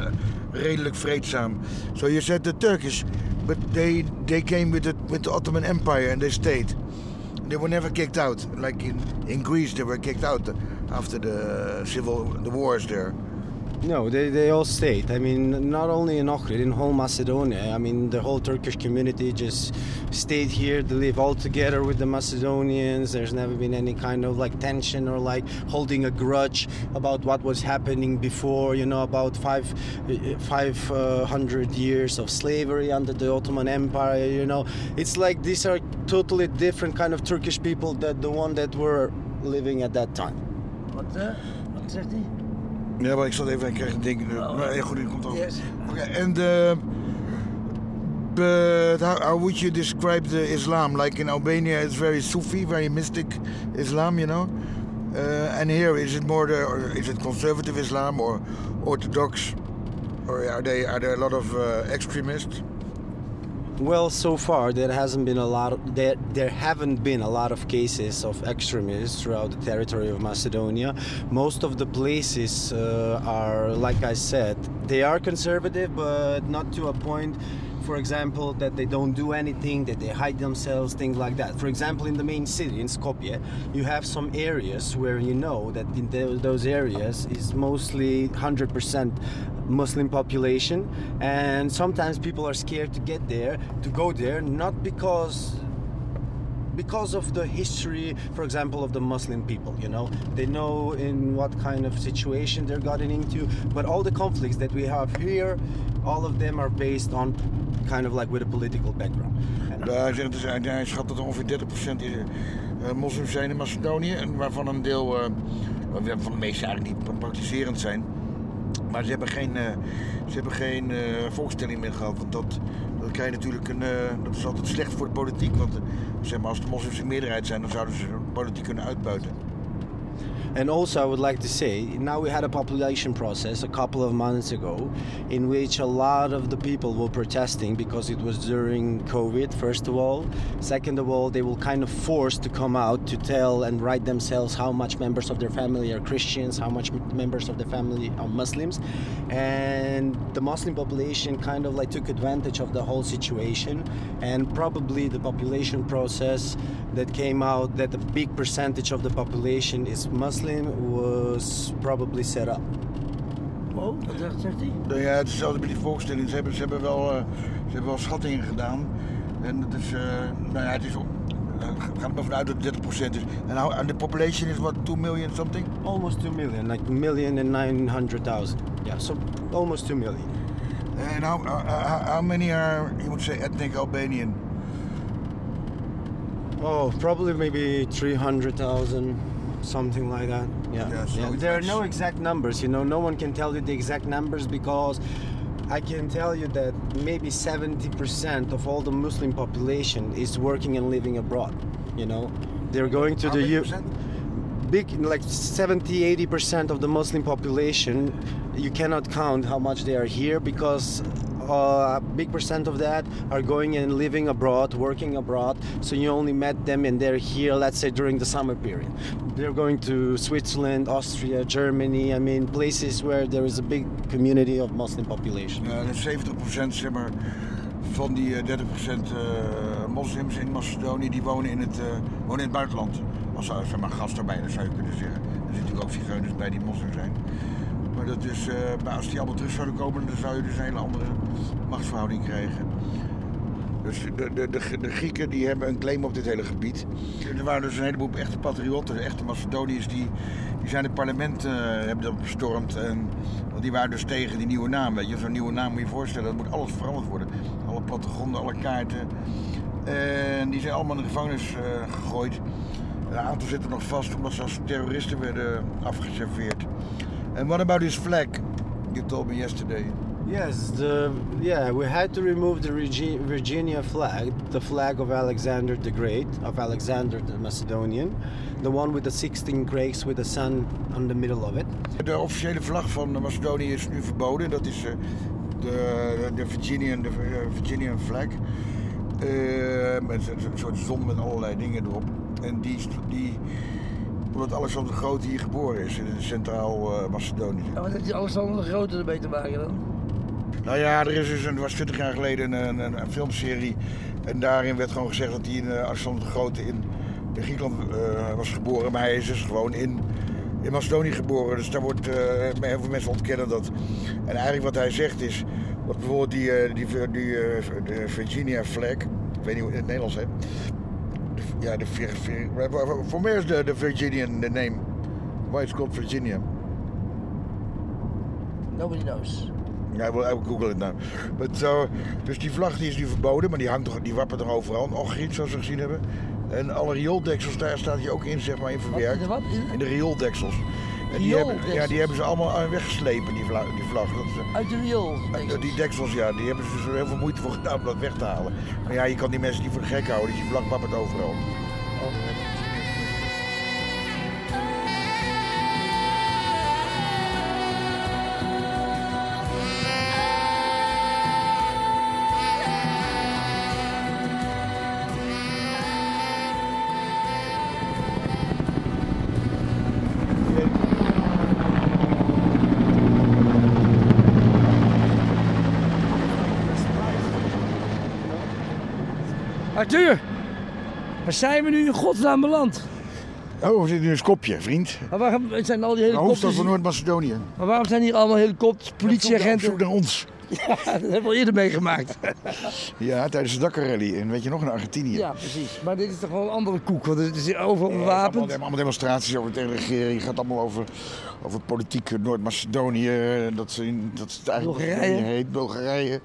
S2: redelijk vreedzaam. So you said the Turkish, but they they came with the with the Ottoman Empire and they stayed. They were never kicked out. Like in, in Greece, they were kicked out after the civil the wars there.
S6: No, they, they all stayed. I mean, not only in Ohrid, in whole Macedonia. I mean, the whole Turkish community just stayed here. They live all together with the Macedonians. There's never been any kind of like tension or like holding a grudge about what was happening before. You know, about five five uh, years of slavery under the Ottoman Empire. You know, it's like these are totally different kind of Turkish people that the one that were living at that time.
S3: What? Uh, what zegt hij?
S2: Ja, maar ik zat even, ik kreeg een ding. Oh. Maar ja, goed, die komt over. Yes. Okay, and uh, but how, how would you describe the Islam? Like in Albania, it's very Sufi, very mystic Islam, you know. Uh, and here, is it more the, or is it conservative Islam or Orthodox, or are they are there a lot of uh, extremists?
S6: Well, so far there hasn't been a lot. Of, there there haven't been a lot of cases of extremists throughout the territory of Macedonia. Most of the places uh, are, like I said, they are conservative, but not to a point. For example, that they don't do anything, that they hide themselves, things like that. For example, in the main city, in Skopje, you have some areas where you know that in those areas is mostly 100% Muslim population, and sometimes people are scared to get there, to go there, not because because of the history, for example, of the Muslim people. You know, they know in what kind of situation they're gotten into. But all the conflicts that we have here, all of them are based on kind of like with a political background.
S2: hij, zegt, hij schat dat ongeveer 30% is, uh, moslims zijn in Macedonië. En waarvan een deel, uh, van de meeste eigenlijk niet praktiserend zijn. Maar ze hebben geen, uh, ze hebben geen uh, volkstelling meer gehad. Want dat, dat krijg je natuurlijk een, uh, dat is altijd slecht voor de politiek. Want zeg maar, als de moslims in meerderheid zijn, dan zouden ze de politiek kunnen uitbuiten.
S6: And also, I would like to say now we had a population process a couple of months ago in which a lot of the people were protesting because it was during COVID, first of all. Second of all, they were kind of forced to come out to tell and write themselves how much members of their family are Christians, how much members of the family are Muslims. And the Muslim population kind of like took advantage of the whole situation. And probably the population process that came out that a big percentage of the population is Muslim Muslim was probably set up.
S3: Oh, wat zegt hij?
S2: Nou ja, het is hetzelfde met die volkstelling. Ze hebben, ze hebben, wel, uh, ze hebben wel schattingen gedaan. En het is, uh, nou ja, het is op, uh, gaat er maar vanuit dat het 30% is. En how, and the population is what, 2 million something?
S6: Almost 2 million, like million and 900,000. Yeah, so almost 2 million.
S2: And how, uh, how many are, you would say, ethnic Albanian?
S6: Oh, probably maybe 300,000 something like that. Yeah. yeah, so yeah. There are no exact numbers. You know, no one can tell you the exact numbers because I can tell you that maybe 70% of all the Muslim population is working and living abroad. You know, they're going to
S2: How
S6: the
S2: U.
S6: Big, like 70 80% of the Muslim population, you cannot count how much they are here because a big percent of that are going and living abroad, working abroad. So you only met them and they're here, let's say during the summer period. They're going to Switzerland, Austria, Germany. I mean, places where there is a big community of Muslim population.
S2: Ja, 70% zeg maar, van die 30% uh, uh, moslims in Macedonië die wonen in het, uh, wonen in het buitenland. Als zeg maar, gastarbeiders zou je kunnen zeggen. Er zitten zigeuners bij die moslim. Maar dat uh, als die allemaal terug zouden komen, dan zou je dus een hele andere machtsverhouding krijgen. Dus de, de, de, de, Grieken die hebben een claim op dit hele gebied. Er waren dus een heleboel echte patriotten, echte Macedoniërs, die, die zijn het parlement uh, hebben dat bestormd. En, want die waren dus tegen die nieuwe naam. Weet je, zo'n nieuwe naam moet je je voorstellen, dat moet alles veranderd worden. Alle plattegronden, alle kaarten. En die zijn allemaal in de gevangenis uh, gegooid. Een aantal zitten nog vast omdat ze als terroristen werden afgeserveerd. And what about his flag? You told me yesterday.
S6: Yes, the yeah, we had to remove the Virginia flag, the flag of Alexander the Great, of Alexander the Macedonian, the one with the 16 craigs with the sun on the middle of it.
S2: De officiële vlag van Macedonië is nu verboden. Dat is uh, de, de Virginian, de uh, Virginian flag. Uh, met een soort zon met allerlei dingen erop. En die, die Omdat Alexander de Grote hier geboren is, in Centraal-Macedonië.
S3: Uh, wat heeft Alexander de Grote ermee te maken dan?
S2: Nou ja, er is dus een, was 20 jaar geleden een, een, een, filmserie. En daarin werd gewoon gezegd dat hij in Alexander de Grote in, in Griekenland uh, was geboren. Maar hij is dus gewoon in, in Macedonië geboren. Dus daar wordt uh, heel veel mensen ontkennen dat. En eigenlijk wat hij zegt is. Dat bijvoorbeeld die, die, die, die Virginia flag. Ik weet niet hoe in het Nederlands hè. Ja, de, voor mij is de, de Virginian de name. Why it's called Virginia?
S3: Nobody knows.
S2: Ja, will Google now. But so, dus die vlag die is nu verboden, maar die, hangt toch, die wappert er overal. Ogriet, zoals we gezien hebben. En alle riooldeksels, daar staat hij ook in, zeg maar, in verwerkt.
S3: Wat, wat?
S2: In de riooldeksels. Die hebben, ja, die hebben ze allemaal weggeslepen, die vlag. Die vlag. Dat,
S3: Uit de riool?
S2: Die deksels, ja, die hebben ze dus heel veel moeite voor gedaan om dat weg te halen. Maar ja, je kan die mensen niet voor de gek houden, dus die vlag wappert overal.
S3: Arthur, zijn we nu in godsnaam beland?
S2: Oh, we zitten nu in Skopje, vriend.
S3: Maar waarom zijn al die
S2: De
S3: helikopters...
S2: hoofdstad van Noord-Macedonië.
S3: Maar waarom zijn hier allemaal helikopters, politieagenten?
S2: Op naar ons.
S3: Ja, dat hebben we al eerder meegemaakt.
S2: Ja, tijdens de Dakar Rally. En weet je nog, in Argentinië.
S3: Ja, precies. Maar dit is toch wel een andere koek, want het is overal
S2: Ja,
S3: bewapend.
S2: allemaal, allemaal demonstraties over de regering. Het gaat allemaal over, over politiek Noord-Macedonië. Dat, ze dat het eigenlijk
S3: Bulgarije.
S2: Heet, Bulgarije.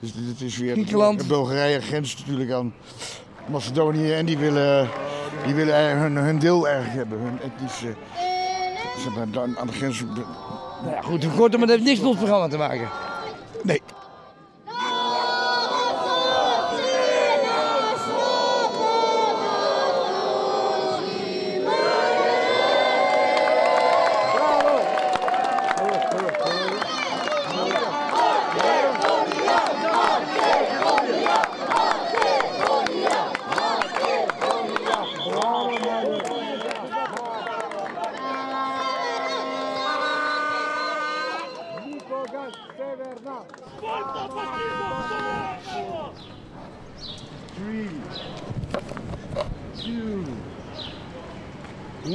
S2: Dus dit is weer...
S3: Griekenland.
S2: Bulgarije grenst natuurlijk aan Macedonië. En die willen, die willen hun, hun deel eigenlijk hebben. Hun etnische... Aan de grens...
S3: Nou ja, goed, kort, maar dat heeft niks met ons programma te maken.
S2: Nee.
S7: Three, two,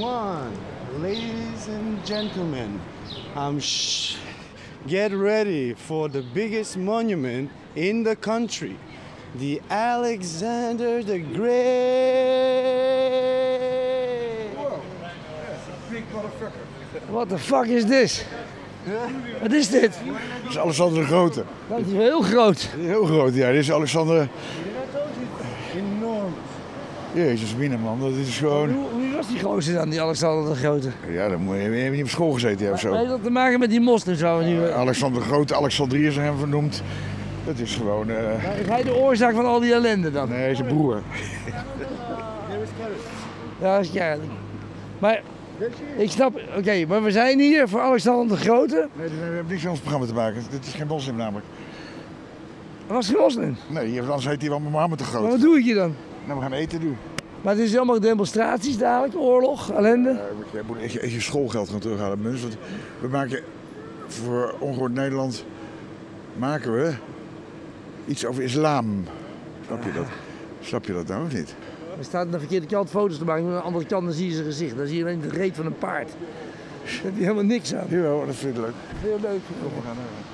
S7: one. Ladies and gentlemen, um, shh, get ready for the biggest monument in the country, the Alexander the Great.
S2: Big motherfucker.
S3: What the fuck is this? Wat is dit?
S2: Dat is Alexander de Grote.
S3: Dat is heel groot.
S2: Heel groot, ja. Dit is Alexander...
S7: Enorm.
S2: Jezus, binnen man. Dat is gewoon...
S3: Was die gozer dan, die Alexander de Grote?
S2: Ja, dan moet je, je hebt niet op school gezeten of zo.
S3: Heeft dat te maken met die moslims we nu... eh,
S2: Alexander de Grote, Alexandrië is hem vernoemd. Dat is gewoon... eh,
S3: Is hij de oorzaak van al die ellende dan?
S2: nee, zijn broer.
S3: Ja, dat is ja. Maar ik snap, oké, maar we zijn hier voor Alexander de Grote.
S2: Nee, we hebben niks met ons programma te maken. Dit is geen moslim namelijk.
S3: Dat was geen moslim.
S2: Nee, anders heet hij wel Mohammed de
S3: Maar
S2: Grote.
S3: wat doe ik hier dan?
S2: Nou, we gaan eten doen.
S3: Maar het is allemaal demonstraties dadelijk, oorlog, ellende.
S2: Ja, je moet echt je, echt je schoolgeld gaan terughalen, Muns. Want we maken voor Ongehoord Nederland maken we iets over islam. Snap je dat? Snap je dat nou of niet?
S3: Er staat aan de verkeerde kant foto's te maken, maar aan de andere kant dan zie je zijn gezicht. Dan zie je alleen de reet van een paard. Daar heb je helemaal niks aan.
S2: Jawel, dat vind ik leuk.
S3: Heel leuk.
S2: Kom, we gaan naar.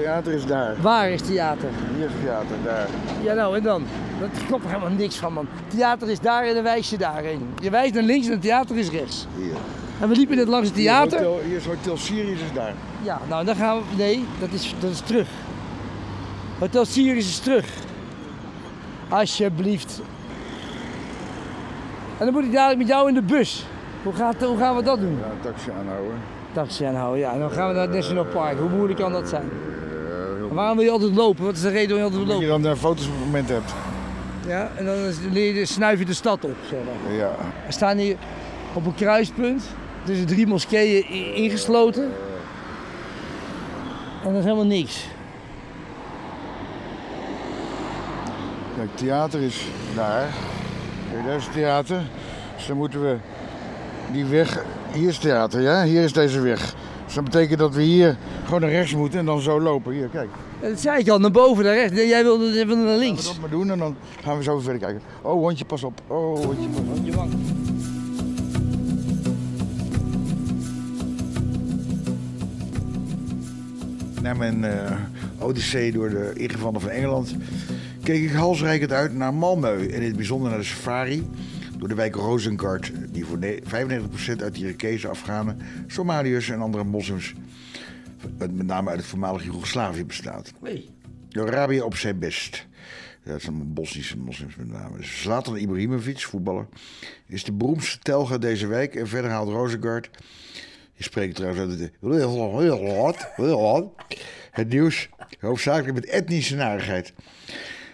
S2: Theater is daar.
S3: Waar is theater?
S2: Hier is theater, daar.
S3: Ja nou, en dan? Dat klopt er helemaal niks van, man. Theater is daar en dan wijs je daarheen. Je wijst naar links en het theater is rechts.
S2: Hier.
S3: En we liepen net langs het theater.
S2: Hier is Hotel, hier is Hotel Sirius is daar.
S3: Ja, nou dan gaan we. Nee, dat is, dat is terug. Hotel Sirius is terug. Alsjeblieft. En dan moet ik dadelijk met jou in de bus. Hoe, gaat, hoe gaan we dat doen?
S2: Ja, een taxi aanhouden.
S3: Taxi aanhouden, ja. En dan gaan we naar het National Park. Hoe moeilijk kan dat zijn? Waarom wil je altijd lopen? Wat is de reden waarom je altijd wil
S2: Dat je
S3: lopen?
S2: dan eh, foto's op het moment hebt.
S3: Ja, en dan is- snuif je de stad op, zeg maar.
S2: Ja.
S3: We staan hier op een kruispunt. Tussen drie moskeeën ingesloten. En er is helemaal niks.
S2: Kijk, theater is daar. Kijk, daar is het theater. Dus dan moeten we die weg, hier is theater, ja? Hier is deze weg. Dus dat betekent dat we hier gewoon naar rechts moeten en dan zo lopen. Hier, kijk.
S3: Dat zei ik al, naar boven, naar rechts. Jij wilde, jij wilde naar links.
S2: Laten we dat maar doen en dan gaan we zo verder kijken. Oh, hondje, pas op. Oh, hondje, pas op.
S3: Je wang.
S2: Na mijn eh odyssee door de ingewanden van Engeland keek ik halsreikend uit naar Malmö. En in het bijzonder naar de safari door de wijk Rosengard, die voor ne- 95% uit Irakezen, Afghanen, Somaliërs en andere moslims, met name uit het voormalige Joegoslavië, bestaat.
S3: Nee.
S2: Arabië op zijn best. Dat zijn Bosnische moslims met name. Dus Zlatan Ibrahimovic, voetballer, is de beroemdste telger deze wijk. En verder haalt Rosengard, die spreekt trouwens uit het... Het nieuws, hoofdzakelijk met etnische narigheid.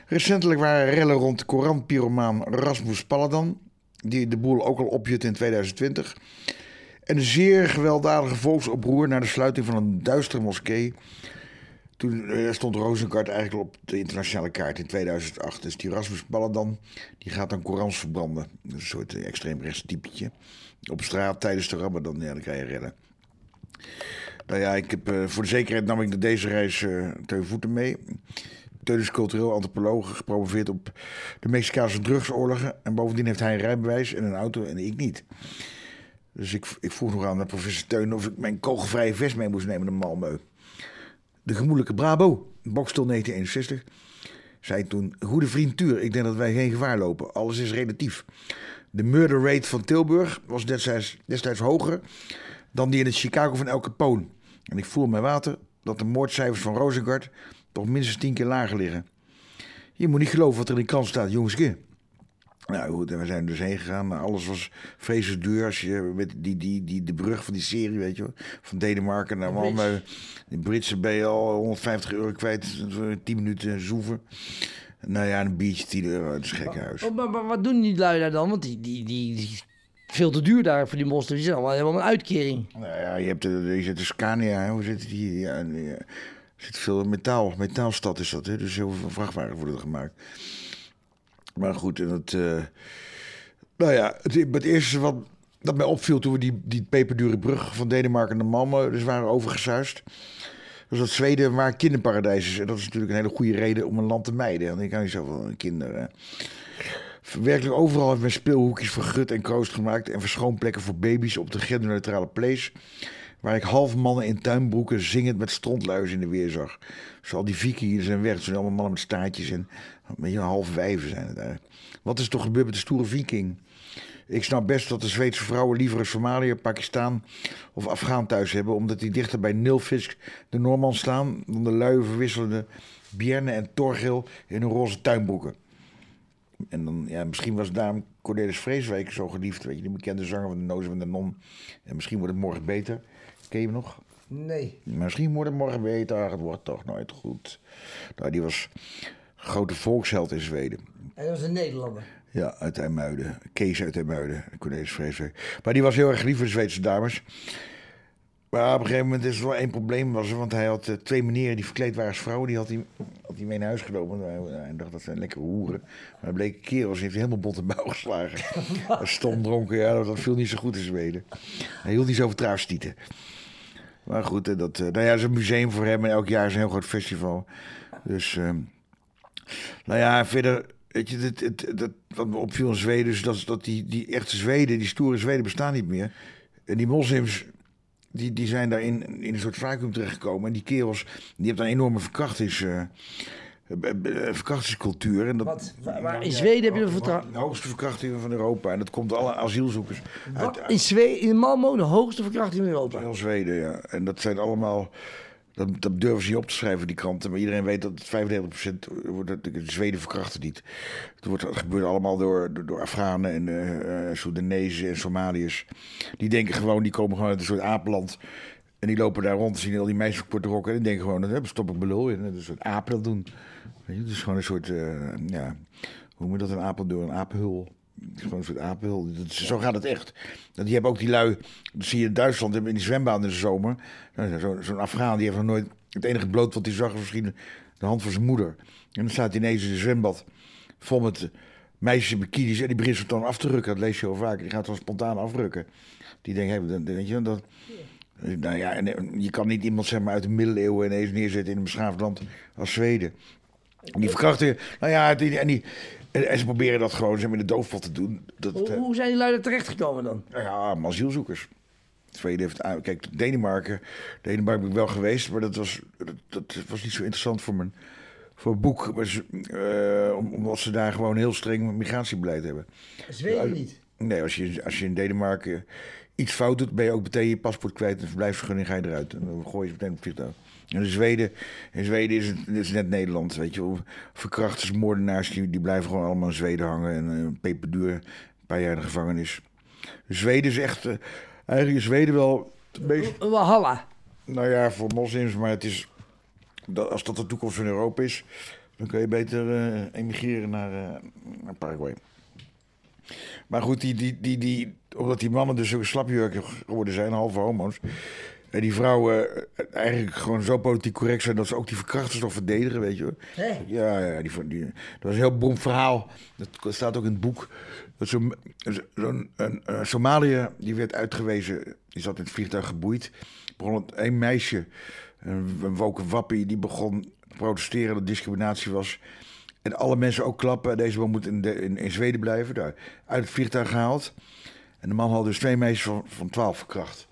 S2: Recentelijk waren rellen rond Koran-pyromaan Rasmus Paludan, die de boel ook al opjut in 2020. En een zeer gewelddadige volksoproer na de sluiting van een duistere moskee toen eh, stond Rosengart eigenlijk op de internationale kaart in 2008. Dus die Rasmus Paludan, die gaat dan Korans verbranden. Een soort eh, extreemrechts typetje. Op straat tijdens de Ramadan, ja, kan je redden. Nou ja, ik heb, eh, voor de zekerheid nam ik naar deze reis eh Teun Voeten mee. Teun cultureel antropoloog, gepromoveerd op de Mexicaanse drugsoorlogen. En bovendien heeft hij een rijbewijs en een auto en ik niet. Dus ik, ik vroeg nog aan de professor Teun of ik mijn kogelvrije vest mee moest nemen naar Malmö. De gemoedelijke Brabo, Bokstel 1961, zei toen... Goede vriend Tuur, ik denk dat wij geen gevaar lopen. Alles is relatief. De murder rate van Tilburg was destijds, hoger dan die in het Chicago van El Capone. En ik voel mijn water dat de moordcijfers van Rosengard toch minstens tien keer lager liggen. Je moet niet geloven wat er in de krant staat, jongske. Nou goed, en we zijn dus heen gegaan. Alles was vreselijk duur. Als je met die, die, die, de brug van die serie, weet je wel. Van Denemarken naar Malmö. De Britse ben je al 150 euro kwijt. voor 10 minuten zoeven. Nou ja, een biertje 10 euro. Het is gek huis.
S3: Oh, maar, maar wat doen die lui daar dan? Want die, die, die, die veel te duur daar voor die moslims. Die zijn allemaal helemaal een uitkering.
S2: Nou ja, je hebt de, je zit de Scania, hè. hoe zit het hier? Ja, er zit veel metaal, metaalstad is dat, hè? dus heel veel vrachtwagens worden er gemaakt. Maar goed, en dat, eh, nou ja, het, het eerste wat dat mij opviel toen we die, die peperdure brug van Denemarken naar Malmö dus waren overgezuist, was dat Zweden maar kinderparadijs is. En dat is natuurlijk een hele goede reden om een land te mijden. Want ik kan niet zoveel kinderen. Werkelijk overal heeft men speelhoekjes voor gut en kroost gemaakt en verschoonplekken voor baby's op de genderneutrale place. Waar ik half mannen in tuinbroeken zingend met strontluizen in de weer zag. Dus al die vikingen zijn weg. Het zijn allemaal mannen met staartjes en weet je, half wijven zijn het eigenlijk. Wat is toch gebeurd met de stoere viking? Ik snap best dat de Zweedse vrouwen liever in Somalië, Pakistan of Afghaan thuis hebben. Omdat die dichter bij Nilfisk de Norman staan dan de lui verwisselende en Torgil in hun roze tuinbroeken. En dan, ja, misschien was daarom Cornelis Vreeswijk zo geliefd. Weet je, die bekende zanger van de Nozen van de Non. En misschien wordt het morgen beter. Ken je hem nog?
S3: Nee.
S2: Misschien wordt het morgen beter. Het wordt toch nooit goed. Nou, die was grote volksheld in Zweden.
S3: Hij was een Nederlander.
S2: Ja, uit IJmuiden. Kees uit IJmuiden. Cornelis Vreeswijk. Maar die was heel erg lief voor de Zweedse dames. Maar op een gegeven moment is er wel één probleem. Was er, want hij had eh, twee meneren die verkleed waren als vrouwen. Die had hij, had hij mee naar huis genomen. Hij, hij dacht dat zijn lekkere hoeren. Maar dat bleek kerels. Die heeft hij helemaal en bouw geslagen. Stom dronken. Ja, dat viel niet zo goed in Zweden. Hij hield niet zo van traafstieten. Maar goed, eh, dat, eh, nou ja, is een museum voor hem. En elk jaar is een heel groot festival. Dus, ehm, nou ja, verder... Weet je, het, het, dat, wat me opviel in Zweden is dat, dat die, die echte Zweden, die stoere Zweden, bestaan niet meer. En die moslims, die, die zijn daar in, in een soort vacuüm terechtgekomen. En die kerels, die hebben een enorme verkrachtings, eh, verkrachtingscultuur. En dat,
S3: Wat? Waar, waar in Zweden heb je een vertrouwen?
S2: De hoogste verkrachtingen van Europa. En dat komt alle asielzoekers uit,
S3: In, Zweden, in Malmö de hoogste verkrachting in Europa.
S2: heel Zweden, ja. En dat zijn allemaal... Dat, dat durven ze niet op te schrijven, die kranten. Maar iedereen weet dat het 95% wordt... dat De Zweden verkrachten niet. Het, wordt, het gebeurt allemaal door, door, door Afghanen en uh, Soedanezen en Somaliërs. Die denken gewoon, die komen gewoon uit een soort apenland. En die lopen daar rond, zien al die meisjes korte rokken. En denken gewoon, dat stop ik belul in. Dat is een soort dat doen. Weet je, het is gewoon een soort, uh, ja... Hoe moet je dat, een apel door een apenhul? Het is gewoon een soort apenhul. Dat Zo gaat het echt. Want die hebben ook die lui, dat zie je in Duitsland, in die zwembaan in de zomer. Nou, zo- Zo'n Afghaan, die heeft nog nooit, het enige bloot wat hij zag was misschien de hand van zijn moeder. En dan staat hij ineens in een zwembad, vol met meisjes in bikinis en die begint ze dan af te rukken. Dat lees je heel vaak. Die gaat dan spontaan afrukken. Die denken, hey, weet je, dat... Nou ja, en je kan niet iemand zeg maar, uit de middeleeuwen ineens neerzetten in een beschaafd land als Zweden. En die verkrachten, nou ja, die, en, die, en, ze proberen dat gewoon zeg maar, in de doofpot te doen. Dat,
S3: hoe, hoe zijn die lui terechtgekomen dan?
S2: Nou ja, asielzoekers. Zweden heeft, kijk, Denemarken, Denemarken ben ik wel geweest, maar dat was, dat, dat was niet zo interessant voor mijn voor boek. Uh, omdat ze daar gewoon heel streng migratiebeleid hebben.
S3: Zweden niet?
S2: Nee, als je, als je in Denemarken iets fout doet, ben je ook meteen je paspoort kwijt. En verblijfsvergunning ga je eruit. En dan gooi je meteen op het vliegtuig. En in Zweden, in Zweden is het is net Nederland, weet je Verkrachters, moordenaars, die, die blijven gewoon allemaal in Zweden hangen. En uh, peperduur, een paar jaar in de gevangenis. Zweden is echt, uh, eigenlijk is Zweden wel...
S3: Walhalla.
S2: Nou ja, voor moslims, maar het is dat, als dat de toekomst van Europa is, dan kun je beter uh, emigreren naar, uh, naar, Paraguay. Maar goed, die, die, die, die, omdat die mannen dus zo slapjurken geworden zijn, halve homo's. En die vrouwen uh, eigenlijk gewoon zo politiek correct zijn dat ze ook die verkrachters nog verdedigen, weet je hoor.
S3: Hey.
S2: Ja, ja die, die, dat was een heel beroemd verhaal. Dat staat ook in het boek. Zo'n zo Somalië, die werd uitgewezen, die zat in het vliegtuig geboeid. Begon een meisje een woke wappie die begon te protesteren dat discriminatie was. En alle mensen ook klappen. Deze man moet in, de, in, Zweden blijven. Daar uit het vliegtuig gehaald. En de man had dus twee meisjes van, van 12 verkracht.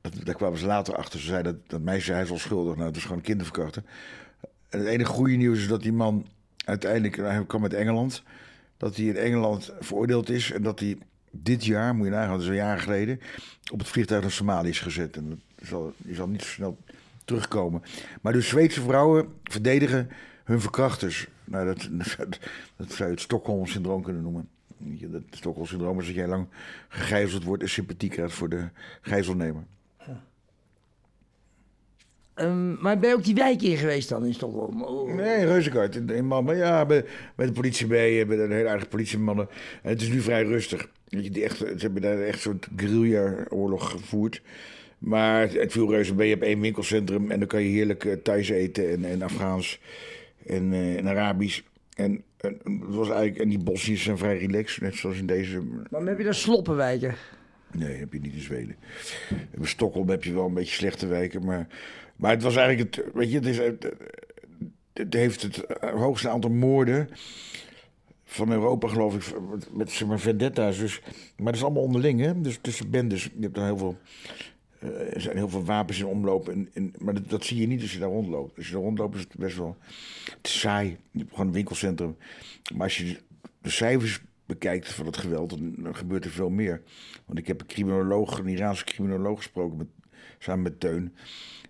S2: Dat, daar kwamen ze later achter. Ze zeiden dat, dat meisje, hij is onschuldig. Nou, het is gewoon kinderverkrachten. En het enige goede nieuws is dat die man uiteindelijk, hij kwam uit Engeland. Dat hij in Engeland veroordeeld is. En dat hij dit jaar, moet je nagaan, dat is een jaar geleden, op het vliegtuig naar Somalië is gezet. En zal, die zal niet zo snel terugkomen. Maar dus Zweedse vrouwen verdedigen hun verkrachters. Nou, dat, dat, zou je het Stockholm-syndroom kunnen noemen. Het Stockholm-syndroom is dat jij lang gegijzeld wordt en sympathie krijgt voor de gijzelnemer.
S3: Um, maar ben je ook die wijk in geweest dan in Stockholm?
S2: Oh. Nee, Reuzenkart. In, in maar ja, bij, bij de politie bij, bij een hele aardige politiemannen. En het is nu vrij rustig. Die echt, ze hebben daar echt zo'n guerrilla-oorlog gevoerd. Maar het viel reuze mee. Je hebt één winkelcentrum en dan kan je heerlijk uh, thuis eten en, en Afghaans en, uh, en Arabisch. En, en, het was eigenlijk, en die bosjes zijn vrij relaxed, net zoals in deze.
S3: Maar heb je daar sloppenwijken?
S2: Nee, heb je niet in Zweden. In Stockholm heb je wel een beetje slechte wijken, maar, maar het was eigenlijk het, weet je, het, is, het, heeft het hoogste aantal moorden van Europa, geloof ik, met zeg maar vendetta's. Dus, maar dat is allemaal onderling, hè? Dus tussen bendes. Je hebt dan heel veel er zijn heel veel wapens in omloop. En, maar dat, zie je niet als je daar rondloopt. Als je daar rondloopt is het best wel saai. Gewoon een winkelcentrum. Maar als je de cijfers bekijkt van het geweld, dan, gebeurt er veel meer. Want ik heb een criminoloog, een Iraanse criminoloog gesproken met, samen met Teun.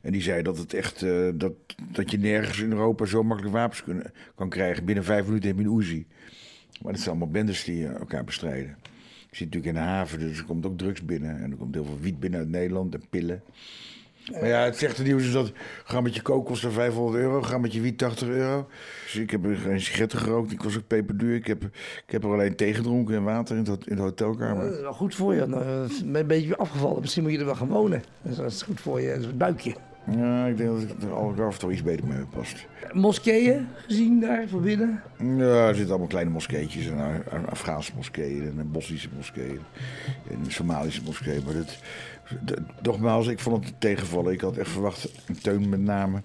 S2: En die zei dat het echt uh, dat, dat je nergens in Europa zo makkelijk wapens kunnen, kan krijgen. Binnen vijf minuten heb je een Uzi. Maar dat zijn allemaal bendes die elkaar bestrijden. Ik zit natuurlijk in de haven, dus er komt ook drugs binnen. En er komt heel veel wiet binnen uit Nederland en pillen. Maar ja, het zegt nieuws is dat grammetje kook kost 500 euro, grammetje wiet 80 euro. Dus ik heb geen sigaretten gerookt, die kost ook peperduur. Ik heb, ik heb er alleen thee gedronken en water in, in de hotelkamer.
S3: Dat is wel goed voor je. Dan ben je een beetje afgevallen. Misschien moet je er wel gaan wonen. Dat is goed voor je, dat is het buikje.
S2: Ja, ik denk dat ik er al af en toe iets beter mee past.
S3: Moskeeën gezien daar voor binnen?
S2: Ja, er zitten allemaal kleine moskeetjes. En Afghaanse moskeeën en Bosnische moskeeën. En Somalische moskeeën. Maar dat, nogmaals, ik vond het tegenvallen. Ik had echt verwacht, een teun met name,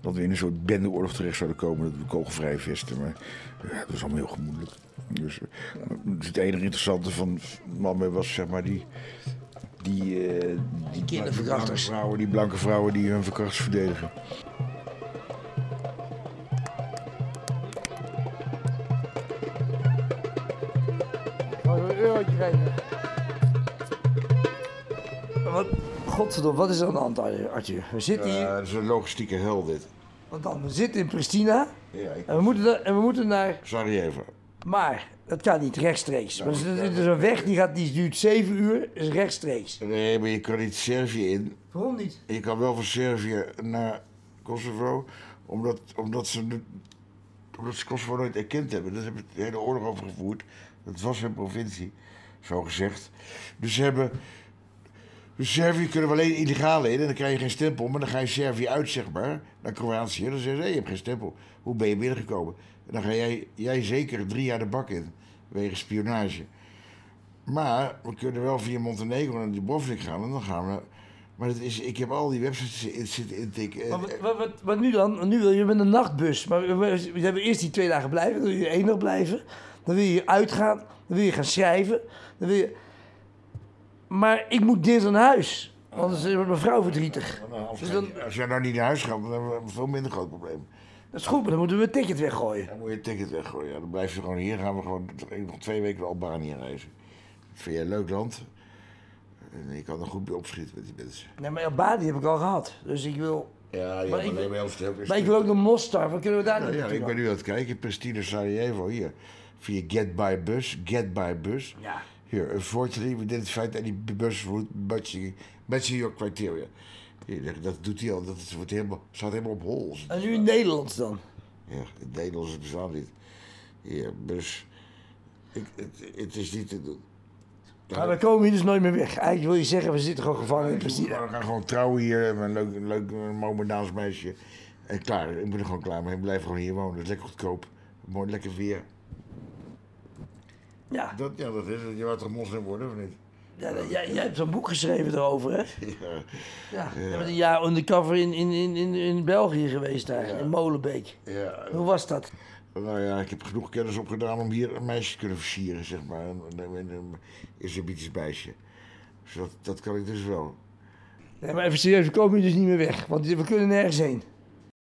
S2: dat we in een soort bendeoorlog terecht zouden komen. Dat we kogelvrij vesten. Maar ja, dat was allemaal heel gemoedelijk. Dus, het enige interessante van Malmö was zeg maar die die, uh,
S3: die kinderverkrachters.
S2: Die vrouwen, die blanke vrouwen die hun verkrachters verdedigen.
S3: Wat, godverdomme, wat is er aan de hand, Arthur? We zitten hier... Uh,
S2: dat is een logistieke hel, dit.
S3: Want dan, we zitten in Pristina. Ja, en, we moeten, en we moeten naar...
S2: Sarajevo.
S3: Maar dat kan niet rechtstreeks. Er is een weg die, gaat, die duurt 7 uur, is rechtstreeks.
S2: Nee, maar je kan niet Servië in.
S3: Waarom niet?
S2: Je kan wel van Servië naar Kosovo, omdat, omdat, ze, omdat ze Kosovo nooit erkend hebben. Daar hebben de hele oorlog over gevoerd. Dat was hun provincie, zo gezegd. Dus ze hebben. Dus Servië kunnen we alleen illegaal in en dan krijg je geen stempel. Maar dan ga je Servië uit, zeg maar, naar Kroatië. Dan zeggen ze: hé, je hebt geen stempel. Hoe ben je binnengekomen? Dan ga jij, jij zeker drie jaar de bak in, wegens spionage. Maar we kunnen wel via Montenegro naar Dubrovnik gaan en dan gaan we... Maar het is, ik heb al die websites zitten intikken.
S3: Maar wat, wat, wat, wat nu dan? Nu wil je met een nachtbus. Maar we, hebben eerst die twee dagen blijven. Dan wil je één dag blijven. Dan wil je uitgaan. Dan wil je gaan schrijven. Dan wil je... Maar ik moet dinsdag naar huis. Anders wordt mijn vrouw verdrietig.
S2: Nou, als,
S3: Dus dan-
S2: als jij nou niet naar huis gaat, dan hebben we een veel minder groot probleem.
S3: Dat is goed, maar dan moeten we het ticket weggooien.
S2: Dan moet je het ticket weggooien. Ja, dan blijf je gewoon hier. gaan we gewoon nog twee weken naar Albanië reizen. Dat vind jij een leuk land. En je kan er goed bij opschieten met die mensen.
S3: Nee, maar Albanië heb ik al gehad. Dus ik wil...
S2: Ja, ja
S3: Maar ik-
S2: nee, maar heel veel-
S3: Maar ik wil ook naar Mostar. Wat kunnen we daar
S2: Ja,
S3: naartoe
S2: ja, ik
S3: dan?
S2: ben nu aan het kijken. Pristina Sarajevo, hier. Via Get By Bus. Get By Bus.
S3: Ja.
S2: Here, unfortunately, we didn't find any bus route matching, matching your criteria. Dat- dat doet hij al. Dat wordt helemaal, staat helemaal op hols.
S3: En nu in Nederlands dan?
S2: Ja, in het Nederlands bestaat niet. Hier, bus. Ik, het, het is niet te doen.
S3: Maar we komen hier dus nooit meer weg. Eigenlijk wil je zeggen, we zitten gewoon gevangen in
S2: We gaan gewoon trouwen hier. met Een leuk, leuk Momendaans meisje. En klaar, ik ben er gewoon klaar mee. Ik blijf gewoon hier wonen. Het is lekker goedkoop. Mooi lekker weer.
S3: Ja,
S2: Dat, ja, dat is het. Je wou toch moslim worden, of niet?
S3: Ja jij, jij hebt zo'n boek geschreven erover, hè?
S2: Ja.
S3: Ja. Bent een jaar undercover in, in, in, in, in België geweest daar, in Molenbeek.
S2: ja.
S3: Hoe was dat?
S2: Nou ja, ik heb genoeg kennis opgedaan om hier een meisje te kunnen versieren, zeg maar. Een, een, een, een islamitisch meisje. Dus dat, dat kan ik dus wel.
S3: Nee, maar even serieus, we komen hier dus niet meer weg. Want we kunnen nergens heen.